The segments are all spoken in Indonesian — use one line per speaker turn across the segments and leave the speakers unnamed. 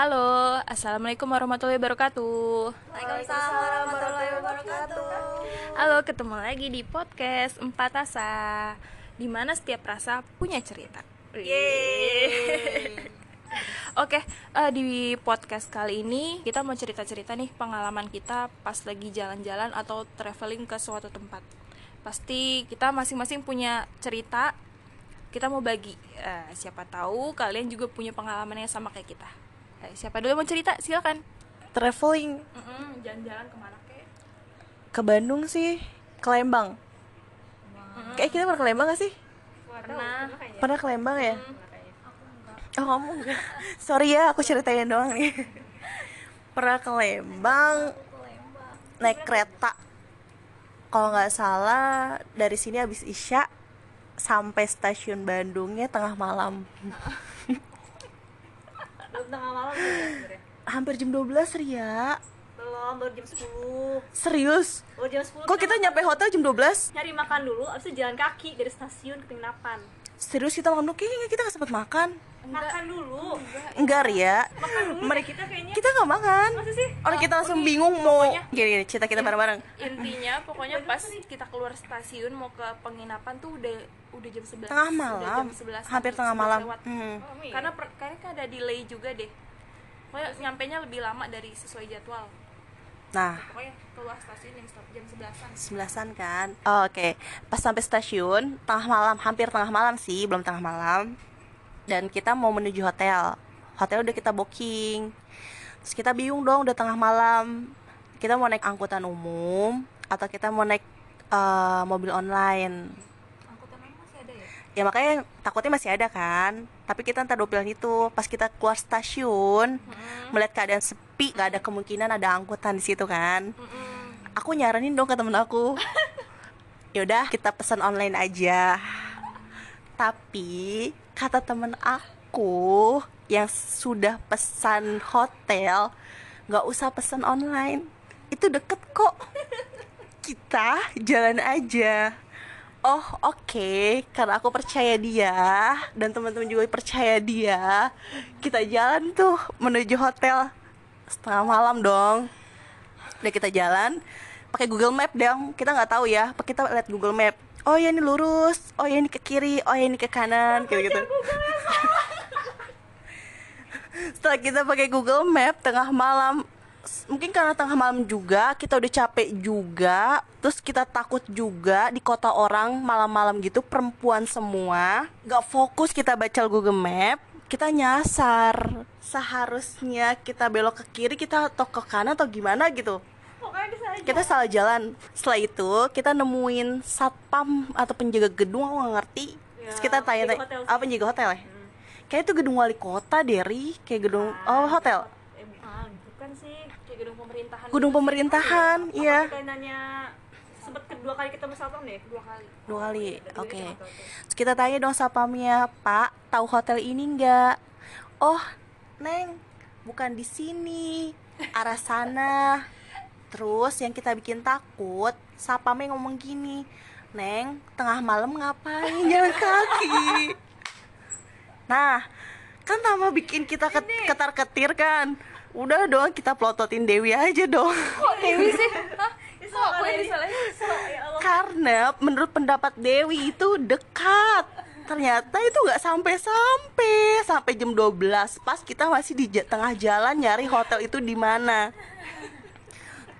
Halo, Assalamualaikum warahmatullahi wabarakatuh.
Waalaikumsalam warahmatullahi wabarakatuh.
Halo, ketemu lagi di podcast Empat Asa Di mana setiap rasa punya cerita.
Yeay.
Oke, eh, di podcast kali ini kita mau cerita-cerita nih pengalaman kita pas lagi jalan-jalan atau traveling ke suatu tempat. Pasti kita masing-masing punya cerita Kita mau bagi. Eh, Siapa tahu kalian juga punya pengalaman yang sama kayak kita Siapa dulu yang mau cerita? Silakan
Traveling
Mm-mm, Jalan-jalan ke mana kek?
ke Bandung sih, ke Lembang. Kayak kita pernah ke Lembang gak sih?
Pernah
Pernah ke Lembang ya? Oh kamu enggak? Sorry ya, aku ceritain doang nih. Pernah ke Lembang naik kereta. Kalau nggak salah dari sini habis Isya sampai stasiun Bandungnya tengah malam.
Tengah malam sebenarnya.
Hampir jam 12 Ria.
Belum, baru jam 10.
Serius?
Oh, jam 10.
Kok kita nyampe hotel jam 12?
nyari makan dulu, abis itu jalan kaki dari stasiun ke penginapan.
Serius kita makan dulu? Kayaknya kita gak sempet makan
Makan dulu.
Enggak Ria.
Mereka kita kayaknya.
Kita gak makan.
Masa sih?
Orang kita langsung bingung mau Gini, gini cerita kita bareng-bareng.
intinya pokoknya pas kita keluar stasiun mau ke penginapan tuh udah udah jam 11
Tengah
udah
malam.
jam 11
Hampir tengah
11
malam.
lewat.
Hmm.
karena per, kayaknya ada delay juga deh. Pokoknya nyampe nya lebih lama dari sesuai jadwal.
Nah.
Pokoknya keluar stasiun jam 11an
sebelasan kan? Oh, Oke. Pas sampai stasiun Tengah malam Hampir tengah malam sih Belum tengah malam Dan kita mau menuju hotel. Hotel udah kita booking. Terus kita bingung dong Udah tengah malam. Kita mau naik angkutan umum Atau kita mau naik eh, mobil online?
Angkutan umum masih ada ya?
Ya makanya takutnya masih ada kan. Tapi kita ntar dua pilihan itu Pas kita keluar stasiun Melihat keadaan sepi Gak ada kemungkinan ada angkutan di situ kan. Aku nyaranin dong ke temen aku. Yaudah kita pesan online aja. Tapi Kata temen aku Yang sudah pesan hotel Gak usah pesan online Itu deket kok Kita jalan aja Oh oke, karena aku percaya dia dan teman-teman juga percaya dia, kita jalan tuh menuju hotel setengah malam dong. Udah kita jalan, pakai Google Map dong. Kita nggak tahu ya, kita lihat Google Map. Oh ya ini lurus, oh ya ini ke kiri, oh ya ini ke kanan, gitu gitu. Setelah kita pakai Google Map tengah malam, mungkin karena tengah malam juga kita udah capek juga, terus kita takut juga di kota orang malam-malam gitu perempuan semua, nggak fokus kita baca Google Map, kita nyasar. Seharusnya kita belok ke kiri, kita atau ke kanan atau gimana gitu
Pokoknya sana aja.
kita salah jalan setelah itu kita nemuin satpam atau penjaga gedung aku nggak ngerti
Ya,
Terus kita tanya
sih.
apa penjaga hotel ya kayak itu gedung wali kota Derry kayak gedung oh hotel
Eh, ah, bukan sih.
kayak gedung pemerintahan
gedung
gitu sih.
pemerintahan iya
Kita nanya sempet kedua kali ketemu satpam deh.
dua kali
dua kali
Dua
oke
ketemu.
Terus kita tanya dong satpamnya pak tahu hotel ini nggak oh neng bukan di sini arah sana terus yang kita bikin takut satpamnya ngomong gini neng tengah malam ngapain? Jalan kaki. Nah kan tambah bikin kita ketar ketir kan? Udah dong kita plototin Dewi aja dong.
Kok Dewi sih? Hah? Kok yang disalahin
So, ya? Allah.
karena menurut pendapat Dewi itu dekat. Ternyata itu nggak sampai-sampai. Sampai jam 12 pas kita masih di tengah jalan nyari hotel itu di mana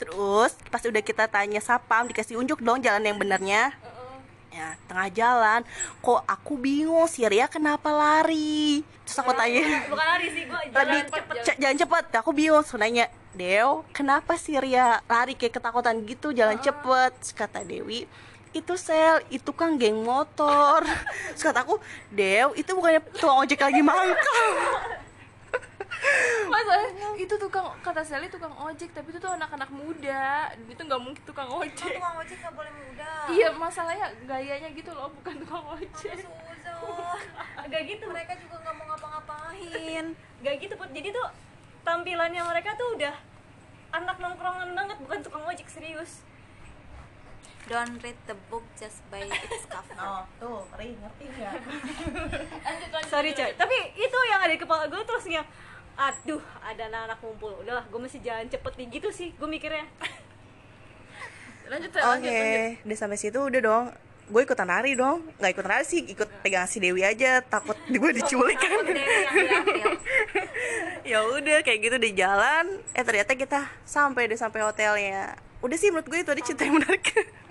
terus pas udah kita tanya sapam dikasih unjuk dong jalan yang benernya ya tengah jalan. Kok aku bingung si Ria kenapa lari? Terus aku tanya.
Bukan lari sih, gua jalan
Lebih
cepet.
ce- jalan cepet. Aku bingung so nanya Dew kenapa sih Ria lari kayak ketakutan gitu jalan cepet? Terus kata Dewi itu sel itu kan geng motor. Terus kata aku Dew itu bukannya tukang ojek lagi mangkal
masa itu tukang kata Sally tukang ojek tapi itu tuh anak-anak muda. Itu nggak mungkin tukang ojek.
tukang ojek nggak boleh muda.
Iya masalahnya gayanya gitu loh bukan tukang ojek.
Suzon
Gak gitu.
mereka juga nggak mau ngapa-ngapain.
Gak gitu, Put. Jadi tuh tampilannya mereka tuh udah anak nongkrongan banget, bukan tukang ojek serius.
don't read the book just by its cover.
Oh tuh Ri ngerti nggak?
Sorry coy, tapi itu yang ada di kepala gue terus yang aduh ada anak-anak ngumpul udahlah gue mesti jalan cepet nih gitu sih gue mikirnya
lanjut
Oke,
lanjut
udah sampai situ udah dong. Gue ikutan nari dong. Nggak ikut nari sih, ikut pegang si Dewi aja. Takut gue diculik kan.
Dewi yang diambil
ya udah kayak gitu di jalan. Eh ternyata kita sampai deh sampai hotelnya. Udah sih menurut gue itu ada cerita yang menarik.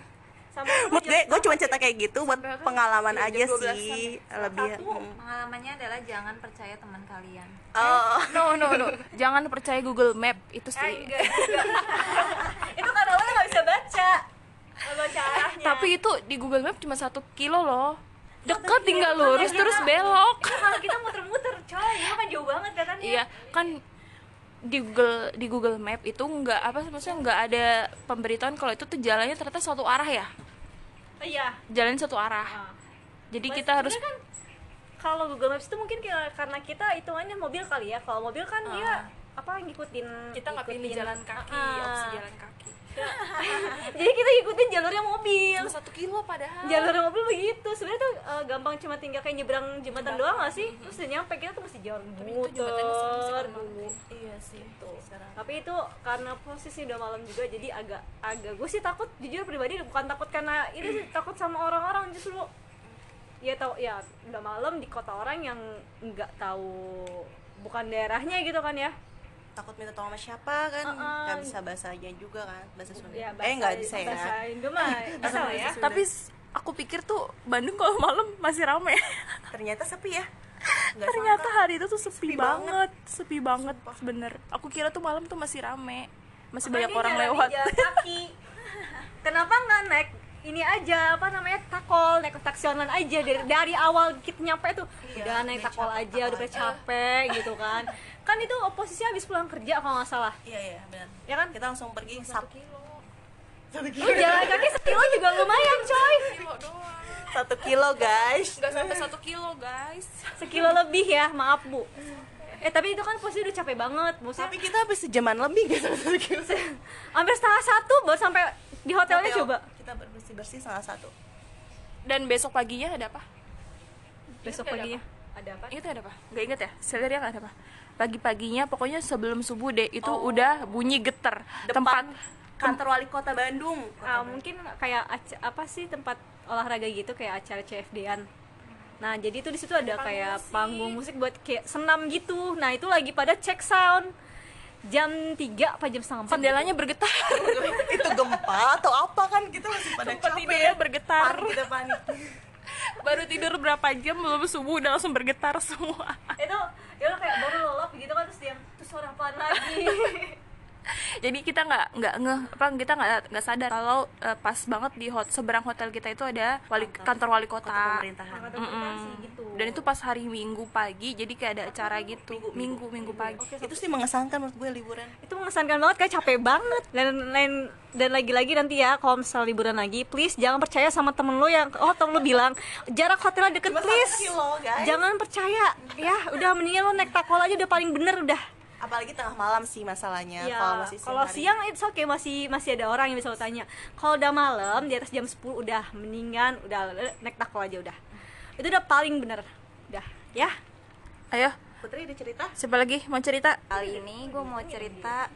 menurut gue, gue cuma cerita kayak gitu buat
Sampai apa?
pengalaman
Iya,
aja
jam 12-an
sih.
ya.
Lebih.
Satu.
hmm.
pengalamannya adalah jangan percaya teman kalian
Oh,
no no no jangan percaya Google Map itu
Eh,
sih
enggak juga. itu karena lo nggak bisa baca baca arahnya
tapi itu di Google Map cuma satu kilo loh dekat tinggal lurus terus belok
itu kalau kita muter-muter coy itu kan jauh banget katanya
iya kan di Google di Google Map itu nggak apa maksudnya nggak ada pemberitahuan kalau itu tuh jalannya ternyata satu arah ya
iya.
Jalan satu arah.
Ah.
jadi
Mas,
kita harus
kan kalau Google Maps itu mungkin kira- karena kita hitungannya mobil kali ya. Kalau mobil kan dia apa ngikutin
kita nggak pilih
ngikutin-
jalan kaki
Ah.
opsi jalan kaki
jadi kita ikutin jalurnya mobil.
Cuma satu kilo padahal.
Jalur mobil begitu. Sebenarnya tuh eh, gampang cuma tinggal kayak nyebrang jembatan doang gak sih? Terus udah nyampe kita tuh mesti jalan
Tapi itu sekarang masih
dulu.
Iya sih itu sekarang.
Tapi itu karena posisi udah malam juga jadi agak agak gue sih takut jujur pribadi bukan takut karena itu sih takut sama orang-orang justru. Ya tau ya udah malam di kota orang yang nggak tahu bukan daerahnya gitu kan ya
takut minta tolong sama siapa kan?
Uh-uh.
nggak bisa bahasanya juga kan bahasa Sunda.
Ya
eh nggak bisa ya?
bahasa Indo mah bisa lah ya.
Tapi aku pikir tuh Bandung kalau malam masih rame.
Ternyata sepi ya? Nggak
ternyata
sangka.
hari itu tuh sepi,
Sepi
banget. sepi banget bener. Aku kira tuh malam tuh masih rame masih banyak
Makanya
orang
jalan di
lewat
kaki. Kenapa nggak naik ini aja apa namanya takol naik taksi online aja dari dari awal kita nyampe tuh
Iya,
udah naik takol
capek,
aja udah capek gitu kan kan itu oposisi habis pulang kerja kalau nggak salah.
Iya iya benar.
Ya kan?
Kita langsung pergi satu kilo. Satu
lu jalan kaki sekilo juga lumayan coy.
kilo doang.
Satu kilo guys.
Nggak sampai satu kilo guys.
Sekilo lebih ya maaf bu. Eh tapi itu kan posisi udah capek banget maksudnya
tapi kita habis sejaman lebih gitu satu kilo?
Hampir setengah satu baru sampai di hotelnya
Hotel.
coba.
Kita bersih bersih salah satu.
Dan besok paginya ada apa?
Besok paginya ada apa?
Itu ada apa nggak inget ya? Selir yang ada apa pagi-paginya pokoknya sebelum subuh deh itu
Oh.
udah bunyi getar
depan
tempat
kantor wali kota Bandung.
Ah, mungkin kayak apa sih tempat olahraga gitu kayak acara CFD-an. Nah, jadi itu di situ ada kayak panggung musik buat kayak senam gitu. Nah, itu lagi pada check sound. Jam 3 apa jam setengah 4
jendelanya bergetar.
Itu gempa atau apa kan? Kita masih pada
tempat
capek.
tidurnya bergetar.
Panik kita panik
baru tidur berapa jam belum subuh udah langsung bergetar semua.
Itu ya udah kayak baru lolop gitu kan terus dia terus suara apaan lagi
jadi kita nggak nggak nge apa kita nggak nggak sadar kalau eh, pas banget di hot seberang hotel kita itu ada wali kantor. wali kota,
kota pemerintahan.
Komunikasi gitu.
Dan itu pas hari minggu pagi jadi kayak ada acara gitu. Minggu minggu. Pagi.
Itu sih mengesankan menurut gue liburan.
Itu mengesankan banget kayak capek banget. Dan lain dan lagi-lagi nanti ya kalau misal liburan lagi please jangan percaya sama temen lo yang oh temen lo bilang jarak hotelnya deket
Cuma
please.
satu kilo, guys.
jangan percaya. Ya udah mendingan lo naik takol aja udah paling bener udah
apalagi tengah malam sih masalahnya.
Ya
kalau masih
kalau
hari.
siang itu oke masih masih ada orang yang bisa lo tanya kalau udah malam di atas jam 10 udah mendingan udah naik takol aja udah. Itu udah paling bener. Udah ya?
Ayo.
Putri ada cerita?
Siapa lagi mau cerita?
Kali ini gue mau cerita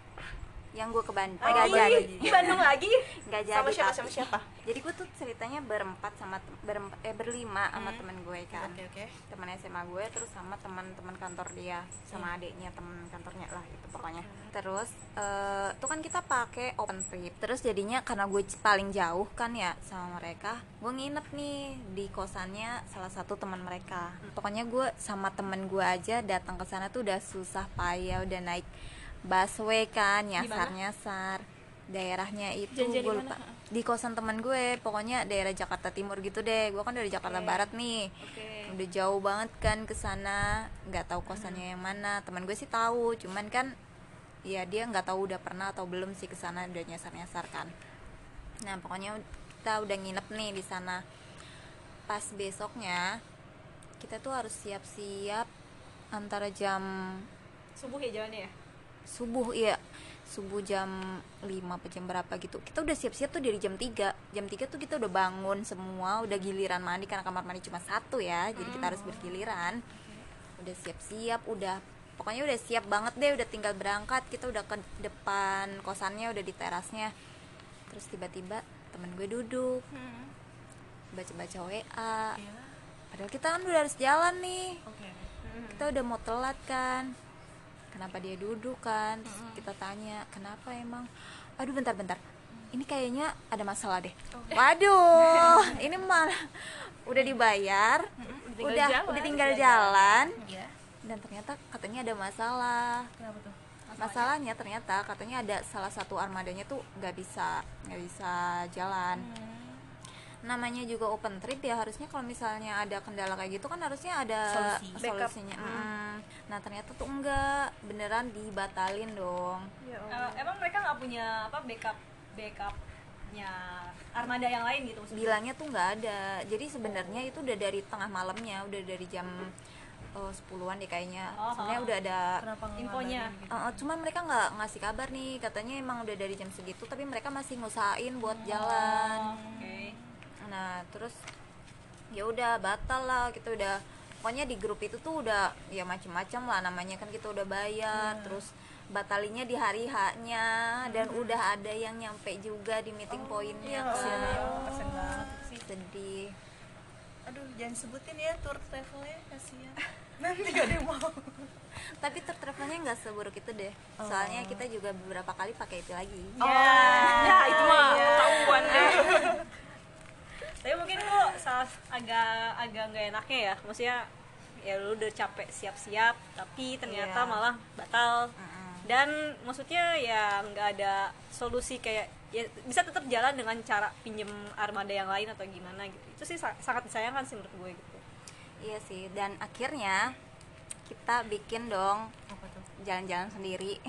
yang gue ke Bandung
Oh,
nggak
iya.
jadi
di Bandung lagi?
Nggak jadi
sama siapa
tapi-
sama siapa?
Jadi gue tuh ceritanya berempat sama berempat eh berlima sama temen gue kan.
Oke oke.
Teman SMA gue terus sama teman-teman kantor dia sama adiknya teman kantornya lah itu pokoknya. Terus eh tuh kan kita pakai open trip. Terus jadinya karena gue paling jauh kan ya sama mereka gue nginep nih di kosannya salah satu teman mereka. Pokoknya gue sama temen gue aja datang ke sana tuh udah susah payah udah naik busway kan nyasar nyasar daerahnya itu gue lupa. Di kosan teman gue pokoknya daerah Jakarta Timur gitu deh. Gue kan dari Jakarta Barat nih.
Oke.
Udah jauh banget kan ke sana. Nggak tahu kosannya yang mana. Teman gue sih tahu cuman kan ya dia nggak tahu udah pernah atau belum sih ke sana udah nyasar nyasar kan. Nah pokoknya kita udah nginep nih di sana. Pas besoknya kita tuh harus siap-siap antara jam
subuh ya jalannya ya
subuh ya subuh jam 5 apa jam berapa gitu. Kita udah siap-siap tuh dari jam 3 jam 3 tuh kita udah bangun semua udah giliran mandi karena kamar mandi cuma satu ya. Jadi kita harus bergiliran. Udah siap-siap udah pokoknya udah siap banget deh udah tinggal berangkat. Kita udah ke depan kosannya udah di terasnya. Terus tiba-tiba temen gue duduk. Baca-baca WA padahal kita kan udah harus jalan nih. Kita udah mau telat kan kenapa dia duduk kan Terus kita tanya kenapa emang aduh bentar-bentar ini kayaknya ada masalah deh waduh ini malah udah dibayar
tinggal
udah
jalan.
udah tinggal jalan
Iya.
dan ternyata katanya ada masalah
Kenapa tuh?
masalahnya ternyata katanya ada salah satu armadanya tuh nggak bisa nggak bisa jalan namanya juga open trip ya harusnya kalau misalnya ada kendala kayak gitu kan harusnya ada
Solusi.
Backup.
solusinya Mm. Nah ternyata tuh enggak. Beneran dibatalin dong.
Eh, emang mereka nggak punya apa backup backupnya armada yang lain gitu maksudnya?
bilangnya tuh nggak ada. Jadi sebenarnya itu udah dari tengah malamnya udah dari jam eh, 10-an deh kayaknya.
Oh,
sebenarnya
oh.
udah ada
infonya.
Eh, eh, cuman mereka nggak ngasih kabar nih. Katanya emang udah dari jam segitu tapi mereka masih ngusahain buat jalan.
oke.
Nah terus ya udah batal lah. Kita udah pokoknya di grup itu tuh udah ya macem-macem lah namanya kan kita udah bayar terus batalinya di hari haknya dan udah ada yang nyampe juga di meeting pointnya. kan
Kasian banget sih.
sedih.
Aduh, jangan sebutin ya tour travelnya kasihan. Nanti gak ada yang mau.
tapi ter travelnya nggak seburuk itu deh. Soalnya kita juga beberapa kali pakai itu lagi.
Ya itu mah ketahuan deh
tapi mungkin lu salah agak agak nggak enaknya ya maksudnya ya lu udah capek siap-siap tapi ternyata
Iya.
malah batal dan maksudnya ya nggak ada solusi kayak ya bisa tetap jalan dengan cara pinjem armada yang lain atau gimana gitu itu sih sa- sangat disayangkan sih menurut gue gitu
iya sih dan akhirnya kita bikin dong? Jalan-jalan sendiri.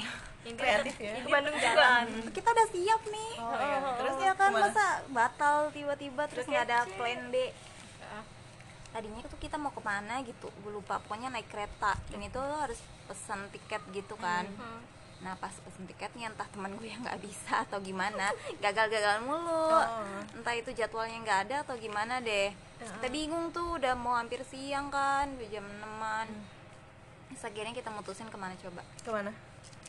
Intinya-
Kreatif ya?
intinya Bandung jalan.
Kita udah siap nih.
Oh, iya. Terus
ya kan
ke mana?
masa batal tiba-tiba terus nggak ada plan B? Tadinya tuh kita mau ke mana gitu gue lupa. Pokoknya naik kereta. Dan itu lo harus pesan tiket gitu kan. Nah pas pesen tiketnya entah teman gue yang nggak bisa atau gimana gagal-gagal mulu. Entah itu jadwalnya nggak ada atau gimana deh. Kita bingung tuh udah mau hampir siang kan udah jam 6an Terus akhirnya kita mutusin ke mana coba
Ke mana?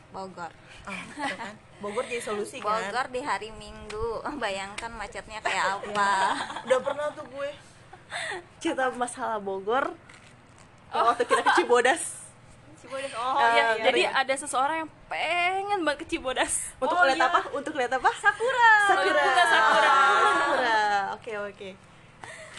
Bogor
Oh, kan. Bogor jadi solusi kan?
Bogor di hari Minggu bayangkan macetnya kayak apa
Udah pernah tuh gue cerita masalah Bogor. Waktu kita ke Cibodas.
Cibodas oh
oh
iya,
ya
iya,
jadi
iya.
ada seseorang yang pengen banget ke Cibodas
Untuk
Oh,
lihat
iya.
apa? Untuk lihat apa?
sakura
Sakura.
bunga sakura.
Sakura. Oke, oke.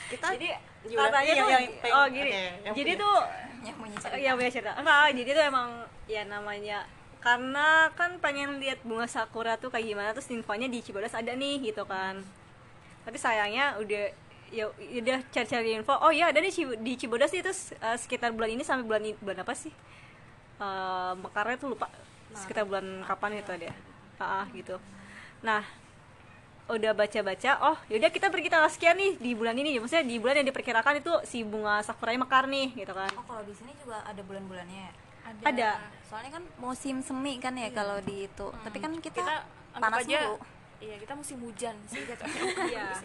Kita
jadi katanya
Yang-
tuh
yang pengen-
oh gini
yang
jadi
punya.
tuh
yang punya cerita.
Iya punya cerita. Enggak jadi tuh emang ya namanya karena kan pengen lihat bunga sakura tuh kayak gimana terus infonya di Cibodas ada nih gitu kan. Tapi sayangnya udah ya udah cari-cari info oh iya ada nih di Cibodas itu eh, sekitar bulan ini sampai bulan ini bulan apa sih? Eh mekarnya tuh lupa. Sekitar bulan kapan itu ada ah ah, gitu. Nah udah baca-baca oh yaudah kita pergi tanggal sekian nih di bulan ini maksudnya di bulan yang diperkirakan itu si bunga sakuranya mekar nih gitu kan.
Oh kalau di sini juga ada bulan-bulannya ya?
Ada.
Soalnya kan musim semi kan ya kalau di itu. Tapi kan kita,
kita
panas
aja
dulu
iya kita musim hujan sih gitu.
Iya.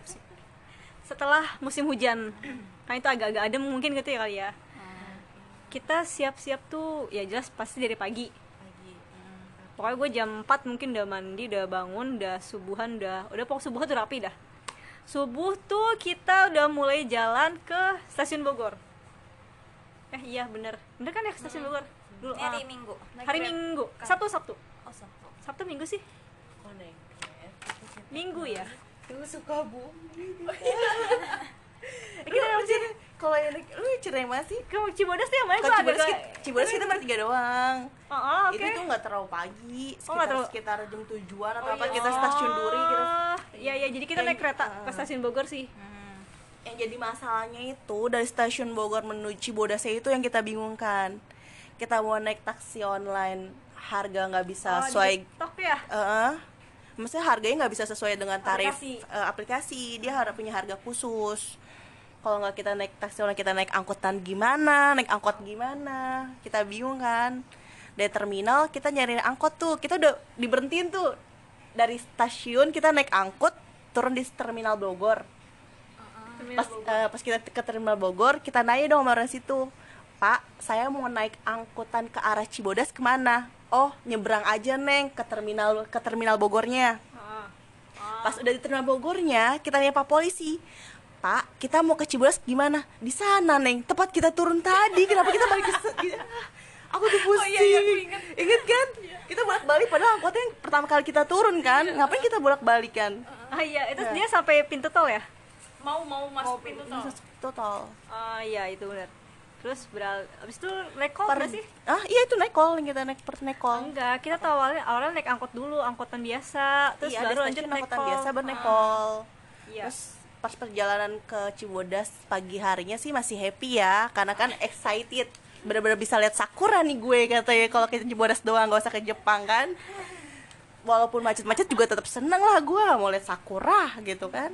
setelah musim hujan kan itu agak-agak adem mungkin gitu ya kali ya. Kita siap-siap tuh ya jelas pasti dari pagi pokoknya gue jam 4 mungkin udah mandi udah bangun udah subuhan udah udah pokok subuh tuh rapi dah. Subuh tuh kita udah mulai jalan ke stasiun Bogor. Eh iya bener. Bener kan ya ke stasiun Bogor? Dulu
ini hari
ah.
minggu.
Hari minggu. Sabtu sabtu.
Oh sabtu.
Sabtu minggu sih?
Oh, naik.
minggu ya?
Lu suka bumi. kita apa sih? Kalau yang lu cerai masih
ke Cibodas tuh yang mana gua
Cibodas kita, Cibodas kita bertiga doang.
Oh, oh, oke.
Itu tuh nggak terlalu pagi,
Oh,
sekitar,
nggak terlalu-
sekitar jam tujuan atau
Oh,
apa
iya.
kita stasiun Duri kita
Oh, Iya iya jadi kita
Kayak-
naik kereta
ah.
ke stasiun Bogor sih.
yang jadi masalahnya itu dari stasiun Bogor menuju Cibodas itu yang kita bingungkan kita mau naik taksi online harga nggak bisa
Oh,
sesuai
TikTok ya.
Eh, maksudnya harganya nggak bisa sesuai dengan tarif
Aplikasi.
eh, aplikasi dia harus punya harga khusus kalau nggak kita naik taksi online kita naik angkutan gimana naik angkot gimana kita bingung kan dari terminal kita nyari angkot tuh kita udah diberhentiin tuh dari stasiun kita naik angkot turun di terminal Bogor pas eh, pas kita ke terminal Bogor kita nanya dong sama orang situ Pak, saya mau naik angkutan ke arah Cibodas ke mana? Oh, nyebrang aja neng ke terminal ke terminal Bogornya.
Ah.
Pas udah di terminal Bogornya, kita nanya Pak polisi. Pak, kita mau ke Cibodas gimana? Di sana neng, tempat kita turun tadi. Kenapa kita balik ke? Aku tuh pusing.
iya, iya, aku ingat.
Ingat kan? Kita bolak balik padahal angkotnya yang pertama kali kita turun kan. Ngapain kita bolak balik kan?
ah iya itu
Iya.
dia sampai pintu tol ya
mau mau masuk pintu tol
Total.
ah iya itu benar terus beral abis itu naik kol
Per-
nggak sih
Ah, iya itu naik yang kita naik per naik call.
enggak kita tahu awalnya awalnya naik angkot dulu angkutan biasa terus
iya,
baru
ada
lanjut naik
angkutan
kol
biasa baru naik
Ah,
call.
iya
Terus pas perjalanan ke Cibodas pagi harinya sih masih happy ya karena kan excited. Bener-bener bisa lihat sakura nih gue katanya kalau ke Cibodas doang gak usah ke Jepang kan. Walaupun macet-macet juga tetap seneng lah gue mau lihat sakura gitu kan.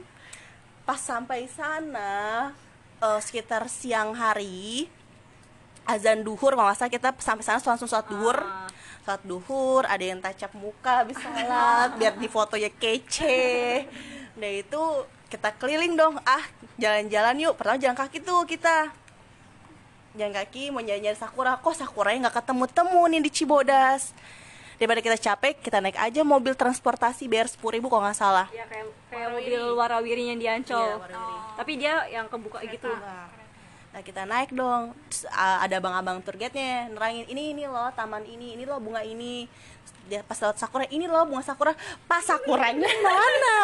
Pas sampai sana eh, sekitar siang hari azan duhur kalau salah kita sampai sana langsung sholat duhur.
Ah.
sholat duhur ada yang tacap muka habis sholat biar di fotonya kece. Nah itu kita keliling dong. Ah jalan-jalan yuk. Pertama jalan kaki tuh kita. Jalan kaki mau nyari-nyari sakura. Kok sakuranya nggak ketemu-temu nih di Cibodas? Daripada kita capek kita naik aja mobil transportasi bayar sepuluh ribu kalau nggak salah.
Ya kayak kayak mobil warawirinya di Ancol.
Iya, warawiri.
tapi dia yang kebuka gitu.
Nah kita naik dong. Terus, ada abang-abang tour guide-nya nerangin ini ini loh taman ini ini loh bunga ini dia pas lewat sakura ini loh bunga sakura. Pas sakuranya mana?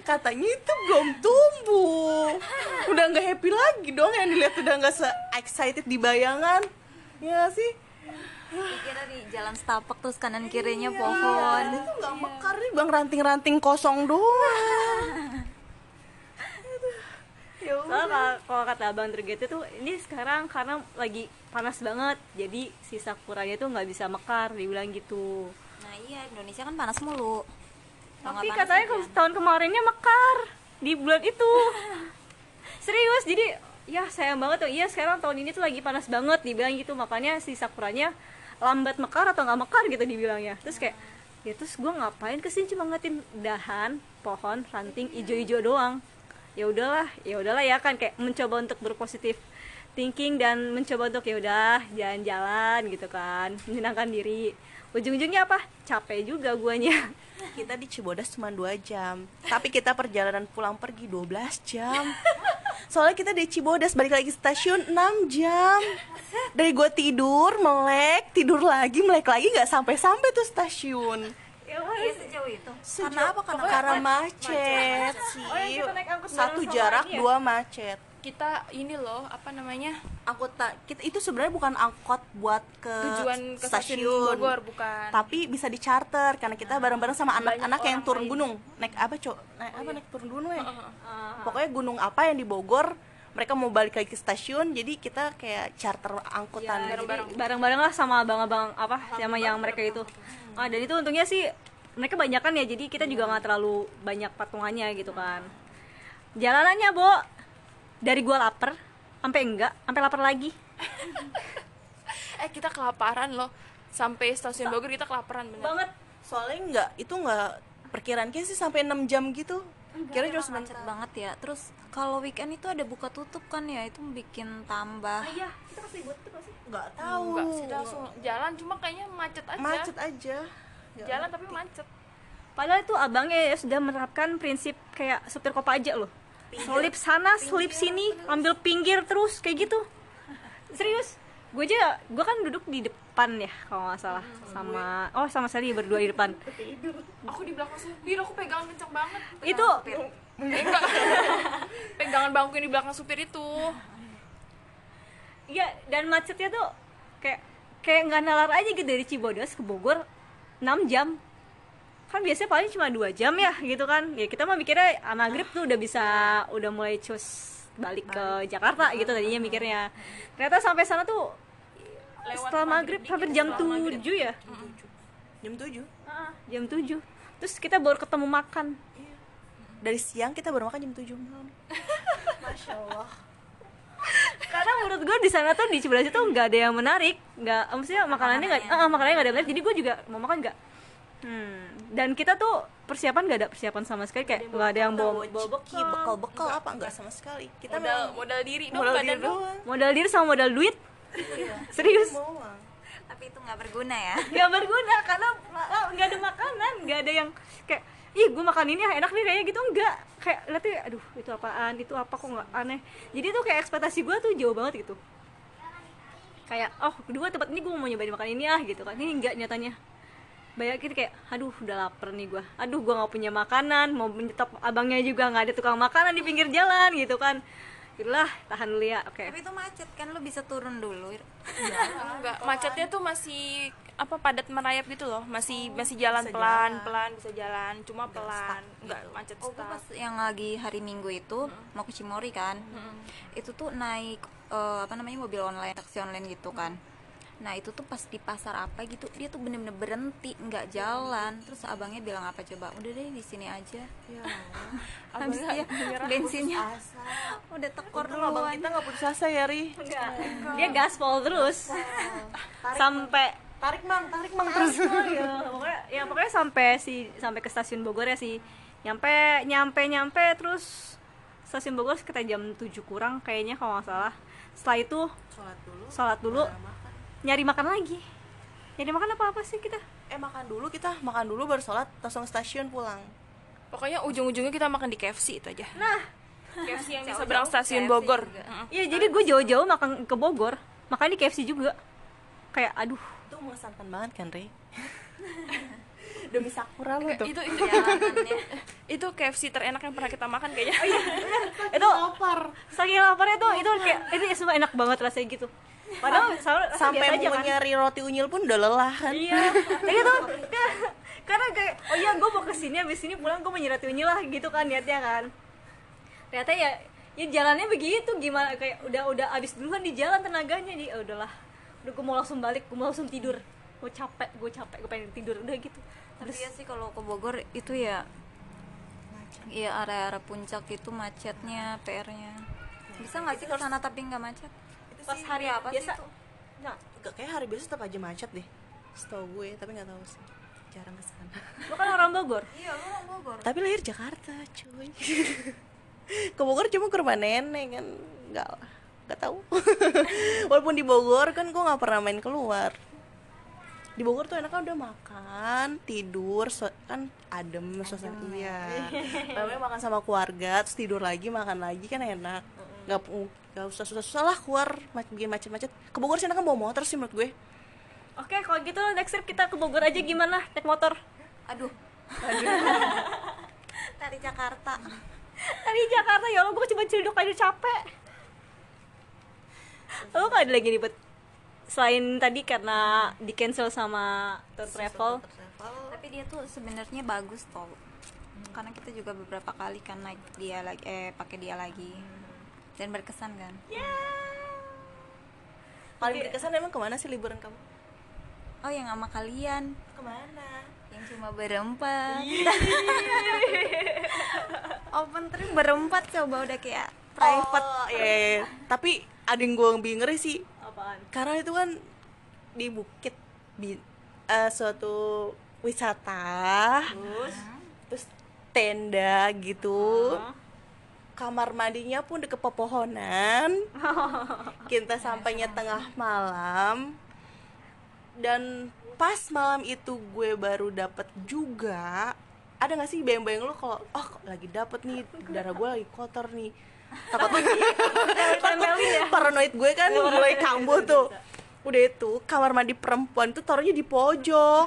Katanya itu belum tumbuh. Udah nggak happy lagi dong yang dilihat udah nggak se excited di bayangan. Ya sih?
Dikira di jalan setapak terus kanan kirinya
Iya,
pohon.
itu nggak mekar nih bang ranting-ranting kosong doang
Soalnya kalau, kalau kata abang Terget itu ini sekarang karena lagi panas banget jadi si sakuranya tuh nggak bisa mekar dibilang gitu.
Nah iya Indonesia kan panas mulu.
Tapi
panas
katanya ke- tahun kemarinnya mekar di bulan itu. Serius jadi ya sayang banget tuh. Iya sekarang tahun ini tuh lagi panas banget dibilang gitu. Makanya si sakuranya lambat mekar atau nggak mekar gitu dibilangnya. Terus kayak ya terus gue ngapain ke sini cuma ngeliatin dahan pohon ranting ijo-ijo doang ya udahlah ya udahlah ya kan kayak mencoba untuk berpositif thinking dan mencoba untuk ya udah jalan-jalan gitu kan menyenangkan diri. Ujung-ujungnya apa? Capek juga guanya.
Kita di Cibodas cuma 2 jam tapi kita perjalanan pulang pergi 12 jam. Soalnya kita di Cibodas balik lagi stasiun 6 jam. Dari gua tidur melek tidur lagi melek lagi nggak sampai sampai tuh stasiun
ya
Iya sejauh itu.
Sejauh-
Karena apa? Karena
karena
macet.
macet sih.
Oh, yang kita naik angkut
satu jarak
ini ya?
dua macet.
Kita ini loh apa namanya?
Angkutan kita itu sebenarnya bukan angkot buat ke
tujuan ke stasiun Bogor bukan.
Tapi bisa di charter karena kita bareng-bareng sama anak-anak yang turun
lain.
gunung. Naik apa cok? Naik apa? Naik turun gunung ya
Ah,
pokoknya gunung apa yang di Bogor mereka mau balik lagi ke stasiun jadi kita kayak charter angkutan.
Jadi
bareng-bareng.
bareng-bareng lah sama abang-abang apa sama yang mereka itu. Ah dan itu untungnya sih mereka banyak kan ya jadi kita juga nggak terlalu banyak patungannya gitu kan. Jalanannya bo. Dari gua lapar sampai enggak sampai lapar lagi.
Eh kita kelaparan loh. Sampai stasiun Bogor kita kelaparan bener.
Banget.
Soalnya nggak itu nggak perkiraan sih sampai 6 jam gitu. Kira cuma sebentar.
banget ya. Terus kalau weekend itu ada buka tutup kan ya, itu bikin tambah.
iya. Kita kasih buat itu sih
nggak tahu.
Enggak sih kita langsung jalan. Cuma kayaknya macet aja.
Macet aja
jalan tapi macet.
Padahal itu abangnya ya sudah menerapkan prinsip kayak supir kopaja loh. Selip sana selip sini ambil pinggir terus kayak gitu. Serius? Gue aja gue kan duduk di depan ya kalau nggak salah. Sama oh sama Sally berdua di depan.
Aku di belakang supir aku pegangan kencang banget.
Itu
Eh, enggak. Pegangan bangku yang di belakang supir itu.
Iya dan macetnya tuh kayak kayak nggak nalar aja gitu. Dari Cibodas ke Bogor 6 jam. Kan biasanya paling cuma dua jam ya gitu kan. Ya kita mah mikirnya ah, maghrib tuh udah bisa udah mulai cus balik ke Jakarta gitu tadinya mikirnya. Ternyata sampai sana tuh setelah maghrib hampir jam 7 ya?
Jam 7
Ah, jam 7 terus kita baru ketemu makan.
Dari siang kita baru makan jam 7 malam. Masya Allah
karena menurut gue di sana tuh di Cibodas itu nggak ada yang menarik. Nggak maksudnya makanannya nggak ah, makanannya nggak ada yang menarik. Jadi gue juga mau makan nggak. Hmm. dan kita tuh persiapan nggak ada persiapan sama sekali. Kayak nggak ada yang bawa bawa
Ciki, bekal bekal apa enggak sama sekali. Kita
modal
memang
modal diri dong
modal
badan
diri
dong
doang.
Modal diri sama modal duit? Serius?
Tapi itu nggak berguna ya.
Nggak berguna karena nggak ada makanan. Nggak ada yang kayak ih gue makan ini ah, enak nih kayaknya gitu. Enggak. Kayak lihatnya aduh itu apaan itu apa kok nggak aneh. Jadi tuh kayak ekspektasi gue tuh jauh banget gitu. Kayak oh kedua tempat ini gue mau nyobain makan ini ah gitu kan. Ini enggak nyatanya. Bayangin kayak aduh udah lapar nih gue aduh gue nggak punya makanan mau menyetop abangnya juga nggak ada tukang makanan di pinggir jalan gitu kan. Itulah, tahan dulu ya oke.
Tapi itu macet kan lo bisa turun dulu.
Enggak. Macetnya tuh masih apa padat merayap gitu loh. Masih masih jalan pelan pelan bisa jalan. Cuma pelan enggak macet
Oh, gue pas yang lagi hari Minggu itu mau ke Cimori kan. Itu tuh naik eh, apa namanya mobil online, taksi online gitu kan. Nah, itu tuh pas di pasar apa gitu, dia tuh bener-bener berhenti, nggak jalan. Terus abangnya bilang apa coba? Udah deh di sini aja. Habis dia bensinnya udah tekor
Untung abang kita nggak putus asa ya ri.
Enggak. dia gaspol terus. Sampai
tarik mang tarik mang terus.
Ya pokoknya ya pokoknya sampai si sampai ke stasiun Bogor ya sih nyampe nyampe nyampe terus stasiun Bogor sekitar jam 7 kurang kayaknya kalau nggak salah. Setelah itu
sholat dulu.
sholat dulu.
Makan.
nyari makan lagi. Nyari makan apa apa sih kita?
Eh makan dulu kita makan dulu baru sholat langsung stasiun pulang.
Pokoknya ujung-ujungnya kita makan di KFC itu aja.
Nah.
KFC yang di seberang stasiun
KFC
Bogor.
Iya jadi gue jauh-jauh makan ke Bogor. Makan di KFC juga. Kayak aduh
itu mengesankan banget kan Rey demi sakura lu tuh.
itu itu
Jalanannya.
itu KFC terenak yang pernah kita makan kayaknya.
Itu lapar. saking laparnya tuh itu kayak itu semua enak banget rasanya gitu. Padahal
sampai mau
kan.
nyari roti unyil pun udah lelah kan?
Iya. Itu tuh. Karena kayak oh iya gue mau ke sini abis ini pulang gue menyerati unyi lah gitu kan niatnya kan. Ternyata ya ya jalannya begitu gimana kayak udah udah abis duluan di jalan tenaganya di oh, udahlah udah gue mau langsung balik gue mau langsung tidur. Gue capek gue capek gue pengen tidur udah gitu.
Tapi ya sih kalau ke Bogor itu ya Iya area-area puncak itu macetnya, PR-nya. Bisa nggak sih ke sana tapi nggak macet? Pas hari apa sih
biasa.
itu?
nah
Gak kayak hari biasa tetap aja macet deh. Setahu gue tapi nggak tahu sih. Jarang ke sana
lo kan orang Bogor?
Iya, lu orang Bogor.
tapi lahir Jakarta cuy. Ke Bogor cuma ke rumah nenek kan? Nggak lah nggak tahu. Walaupun di Bogor kan gue nggak pernah main keluar. Di Bogor tuh enaknya udah makan tidur so- kan adem suasana iya. Namanya makan sama keluarga terus tidur lagi makan lagi kan enak. Nggak nggak usah susah-susah lah keluar bikin macet-macet. Ke Bogor sih enaknya bawa motor sih menurut gue.
Oke kalau gitu next trip kita ke Bogor aja gimana? Naik motor.
Aduh. Dari Jakarta.
dari Jakarta ya Allah gue cuma cedok aja capek lo gak ada lagi ribet selain tadi karena di cancel sama tour travel
Tapi dia tuh sebenarnya bagus tau. Karena kita juga beberapa kali kan naik dia lagi eh pakai dia lagi. Dan berkesan kan?
paling berkesan emang ke mana sih liburan kamu
Oh, yang sama kalian
ke mana
yang cuma berempat. Open trip berempat coba udah kayak private.
oh, iya, iya, iya. tapi ada yang gue bingung sih.
Apaan?
Karena itu kan di bukit di eh, suatu wisata.
Terus?
Terus tenda gitu.
Hah?
kamar mandinya pun deket pepohonan. Kita sampainya tengah malam. Dan pas malam itu gue baru dapet juga ada gak sih bayang-bayang lu kalau oh lagi dapet nih darah gue lagi kotor nih takut
ya?
paranoid gue kan mulai kambuh tuh. udah itu kamar mandi perempuan tuh taruhnya di pojok.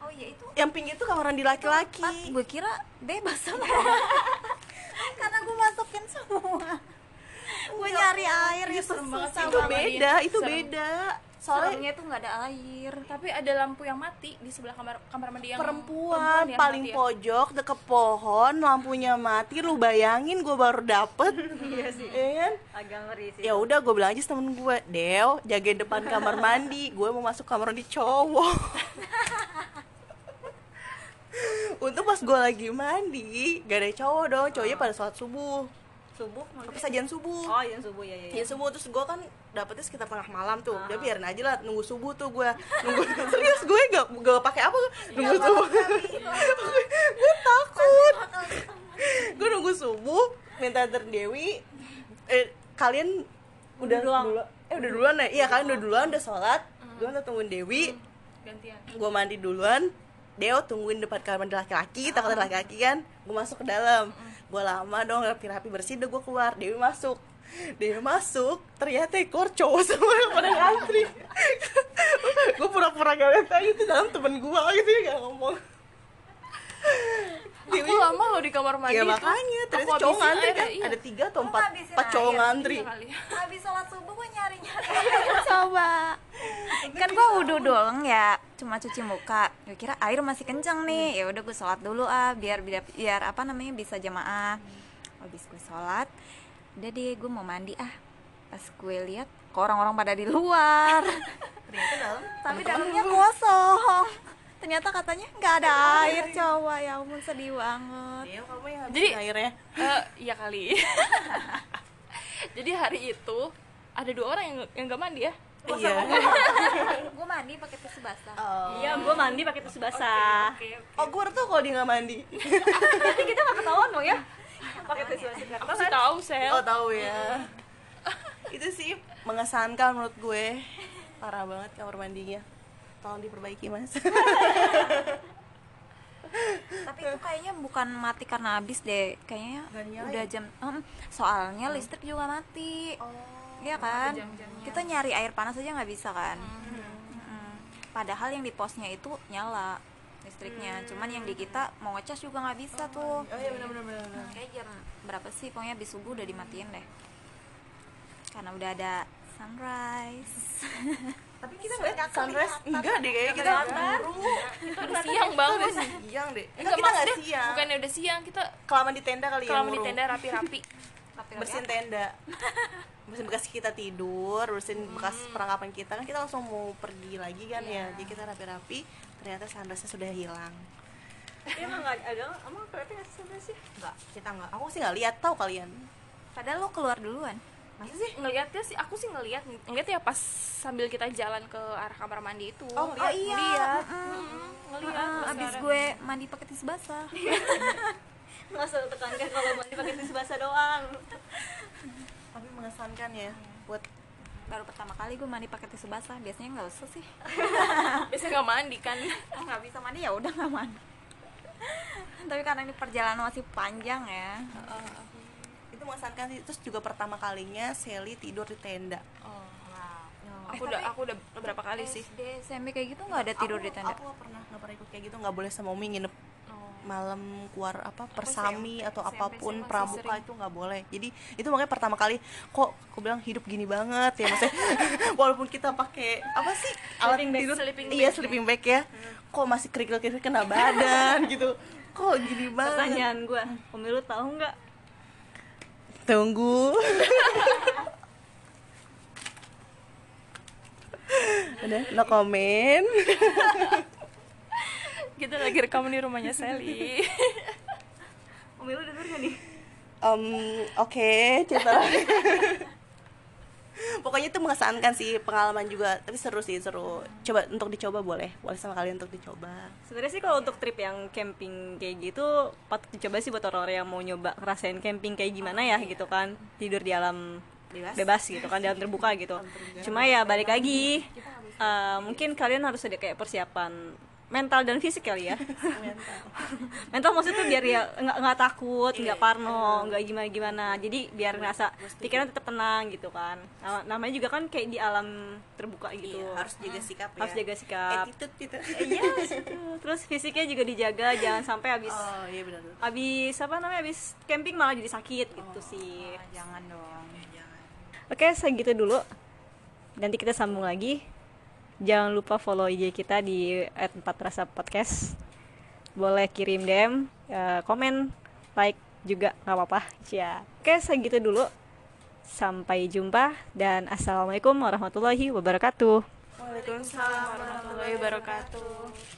Oh iya itu.
Yang pinggir tuh kamar mandi laki-laki.
Gue kira bebas sama karena gue masukin semua. Gue nyari air itu susah
itu beda itu beda soalnya
tuh nggak ada air.
Tapi ada lampu yang mati di sebelah kamar kamar mandi yang
perempuan
yang
paling
mati ya.
pojok deket pohon lampunya mati. Lu bayangin gue baru dapet.
Iya sih.
Iya kan?
agak ngeri sih.
Ya udah gue bilang aja temen gue Deo jagain depan kamar mandi. Gue mau masuk kamar mandi cowok. Untung pas gue lagi mandi gak ada cowok dong. Cowoknya pada sholat subuh
subuh maksudnya
sajian subuh?
Oh yang subuh ya ya,
Ya subuh terus gue kan dapetnya sekitar tengah malam tuh. Udah biarin aja lah nunggu subuh tuh gue. Nunggu serius gue gak gak pakai apa nunggu subuh. gue takut. gue nunggu subuh minta Dewi. Eh kalian udah
doang.
dulu eh udah duluan ya? Iya kan udah duluan. udah sholat. Gue udah tungguin Dewi.
Gantian.
Gue mandi duluan. Deo tungguin depan kamar laki-laki takut laki-laki kan. Gue masuk ke dalam gue lama dong rapi-rapi bersih udah gue keluar. Dewi masuk. Dewi masuk ternyata ekor cowok semua yang pada ngantri. Gue pura-pura gak lihat aja itu dalam temen gue gitu ya gak ngomong.
Aku lama loh di kamar mandi
ya
itu.
makanya ternyata
Aku
cowok ngantri
air,
kan?
iya.
ada tiga atau empat empat cowok ngantri.
Iya
habis sholat subuh gue nyari nyari coba. Kan gue wudhu doang ya cuma cuci muka. Gue kira air masih kenceng nih. Ya udah gue sholat dulu ah biar biar biar apa namanya bisa jamaah. Habis gue sholat udah deh gue mau mandi ah. Pas gue lihat kok orang-orang pada di luar.
Ternyata dalam
tapi dalamnya kosong. Ternyata katanya nggak ada air coba. Ya ampun sedih banget.
Kamu yang
Jadi-
airnya.
Eh, iya kali. Jadi hari itu ada dua orang yang yang nggak mandi ya
iya.
gue mandi pakai tisu basah.
Oh.
Iya, gue mandi pakai tisu basah.
oke oke
oh gue tau kalau dia nggak mandi.
Berarti kita gak ketahuan dong ya? Pakai tisu basah.
aku sih tahu sel.
Oh tahu ya. Itu sih mengesankan menurut gue. Parah banget kamar mandinya. Tolong diperbaiki mas.
Tapi itu kayaknya bukan mati karena habis deh. Kayaknya
Nggak
udah jam Em, soalnya listrik juga mati Iya kan? kita nyari air panas aja nggak bisa kan? Mm-mm. padahal yang di posnya itu nyala listriknya. Cuman yang di kita mau ngecas juga nggak bisa tuh.
oh iya benar benar benar
kayak jam berapa sih? Pokoknya habis subuh udah dimatiin deh. Karena udah ada sunrise.
Tapi kita ngeliat sunrise? Enggak deh kayaknya kita buru
itu udah siang banget. Sih
siang deh. Enggak
Enggak
kita nggak siang.
bukannya udah siang kita
kelamaan di tenda kali ya
kalau di tenda rapi-rapi
bersihin tenda. bersihin bekas kita tidur bersihin bekas perlengkapan kita. Kan kita langsung mau pergi lagi kan ya. Jadi kita rapi-rapi ternyata sunrise-nya sudah hilang.
Tapi emang gak ada, emang kelihatan gak sih
enggak kita enggak aku sih nggak lihat tahu kalian?
Padahal lo keluar duluan.
Masa sih? Ngelihatnya sih aku sih ngelihat ngelihat ya pas sambil kita jalan ke arah kamar mandi itu.
Oh, ngeliat.
iya.
ngelihat
Mm-mm.
ngelihat
Ah,
pas
abis
sekarang.
gue mandi pakai tisu basah
Gak usah tekankan kalau mandi pakai tisu basah doang.
Tapi mengesankan ya buat
baru pertama kali gue mandi pakai tisu basah biasanya nggak usah sih.
Biasanya nggak mandi kan.
Oh, nggak bisa mandi ya udah nggak mandi. Tapi karena ini perjalanan masih panjang ya.
Itu mengesankan sih. Terus juga pertama kalinya Sally tidur di tenda.
Oh.
Eh,
aku udah aku udah beberapa kali sih?
SD SMP kayak gitu nggak ada tidur
aku,
di tenda?
Aku nggak pernah nggak pernah ikut kayak gitu. Nggak boleh sama Umi nginep. Malam keluar apa persami atau
SMP apa pun
pramuka
sering.
itu nggak boleh. Jadi itu makanya pertama kali kok aku bilang hidup gini banget ya maksudnya? Walaupun kita pakai apa sih alat
Sleeping bag,
tidur?
sleeping
iya sleeping bag ya. Kok masih kerikil kerikil kena badan gitu. Kok gini banget?
Pertanyaan gue, Umi lu tahu nggak?
Tunggu. Udah no comment
kita lagi rekam di rumahnya Sally.
Umi lu denger gak nih?
Em, oke cerita lagi. pokoknya itu mengesankan sih pengalaman juga tapi seru sih seru. Coba untuk dicoba boleh boleh sama kalian untuk dicoba.
Sebenarnya sih kalau untuk trip yang camping kayak gitu patut dicoba sih buat orang-orang yang mau nyoba ngerasain camping kayak gimana ya gitu kan. Tidur di alam
Bebas.
bebas gitu kan di alam terbuka gitu. Cuma ya balik lagi. Eh, mungkin kalian harus ada kayak persiapan mental dan fisik kali ya? Mental. Maksudnya tuh biar ya nggak nggak takut nggak parno nggak gimana gimana. Jadi biar ngerasa pikiran tetap tenang gitu kan. Nama- namanya juga kan kayak di alam terbuka gitu.
Iya, harus jaga sikap ya.
harus jaga sikap.
Attitude gitu.
Iya gitu. terus fisiknya juga dijaga jangan sampai habis
oh iya benar
habis apa namanya habis camping malah jadi sakit gitu sih.
Ah, jangan dong.
Oke segitu dulu. Nanti kita sambung lagi jangan lupa follow IG kita di @4rasa podcast. Boleh kirim DM eh, komen like juga nggak apa-apa. Ya oke segitu dulu. Sampai jumpa dan assalamualaikum warahmatullahi wabarakatuh.
Waalaikumsalam warahmatullahi wabarakatuh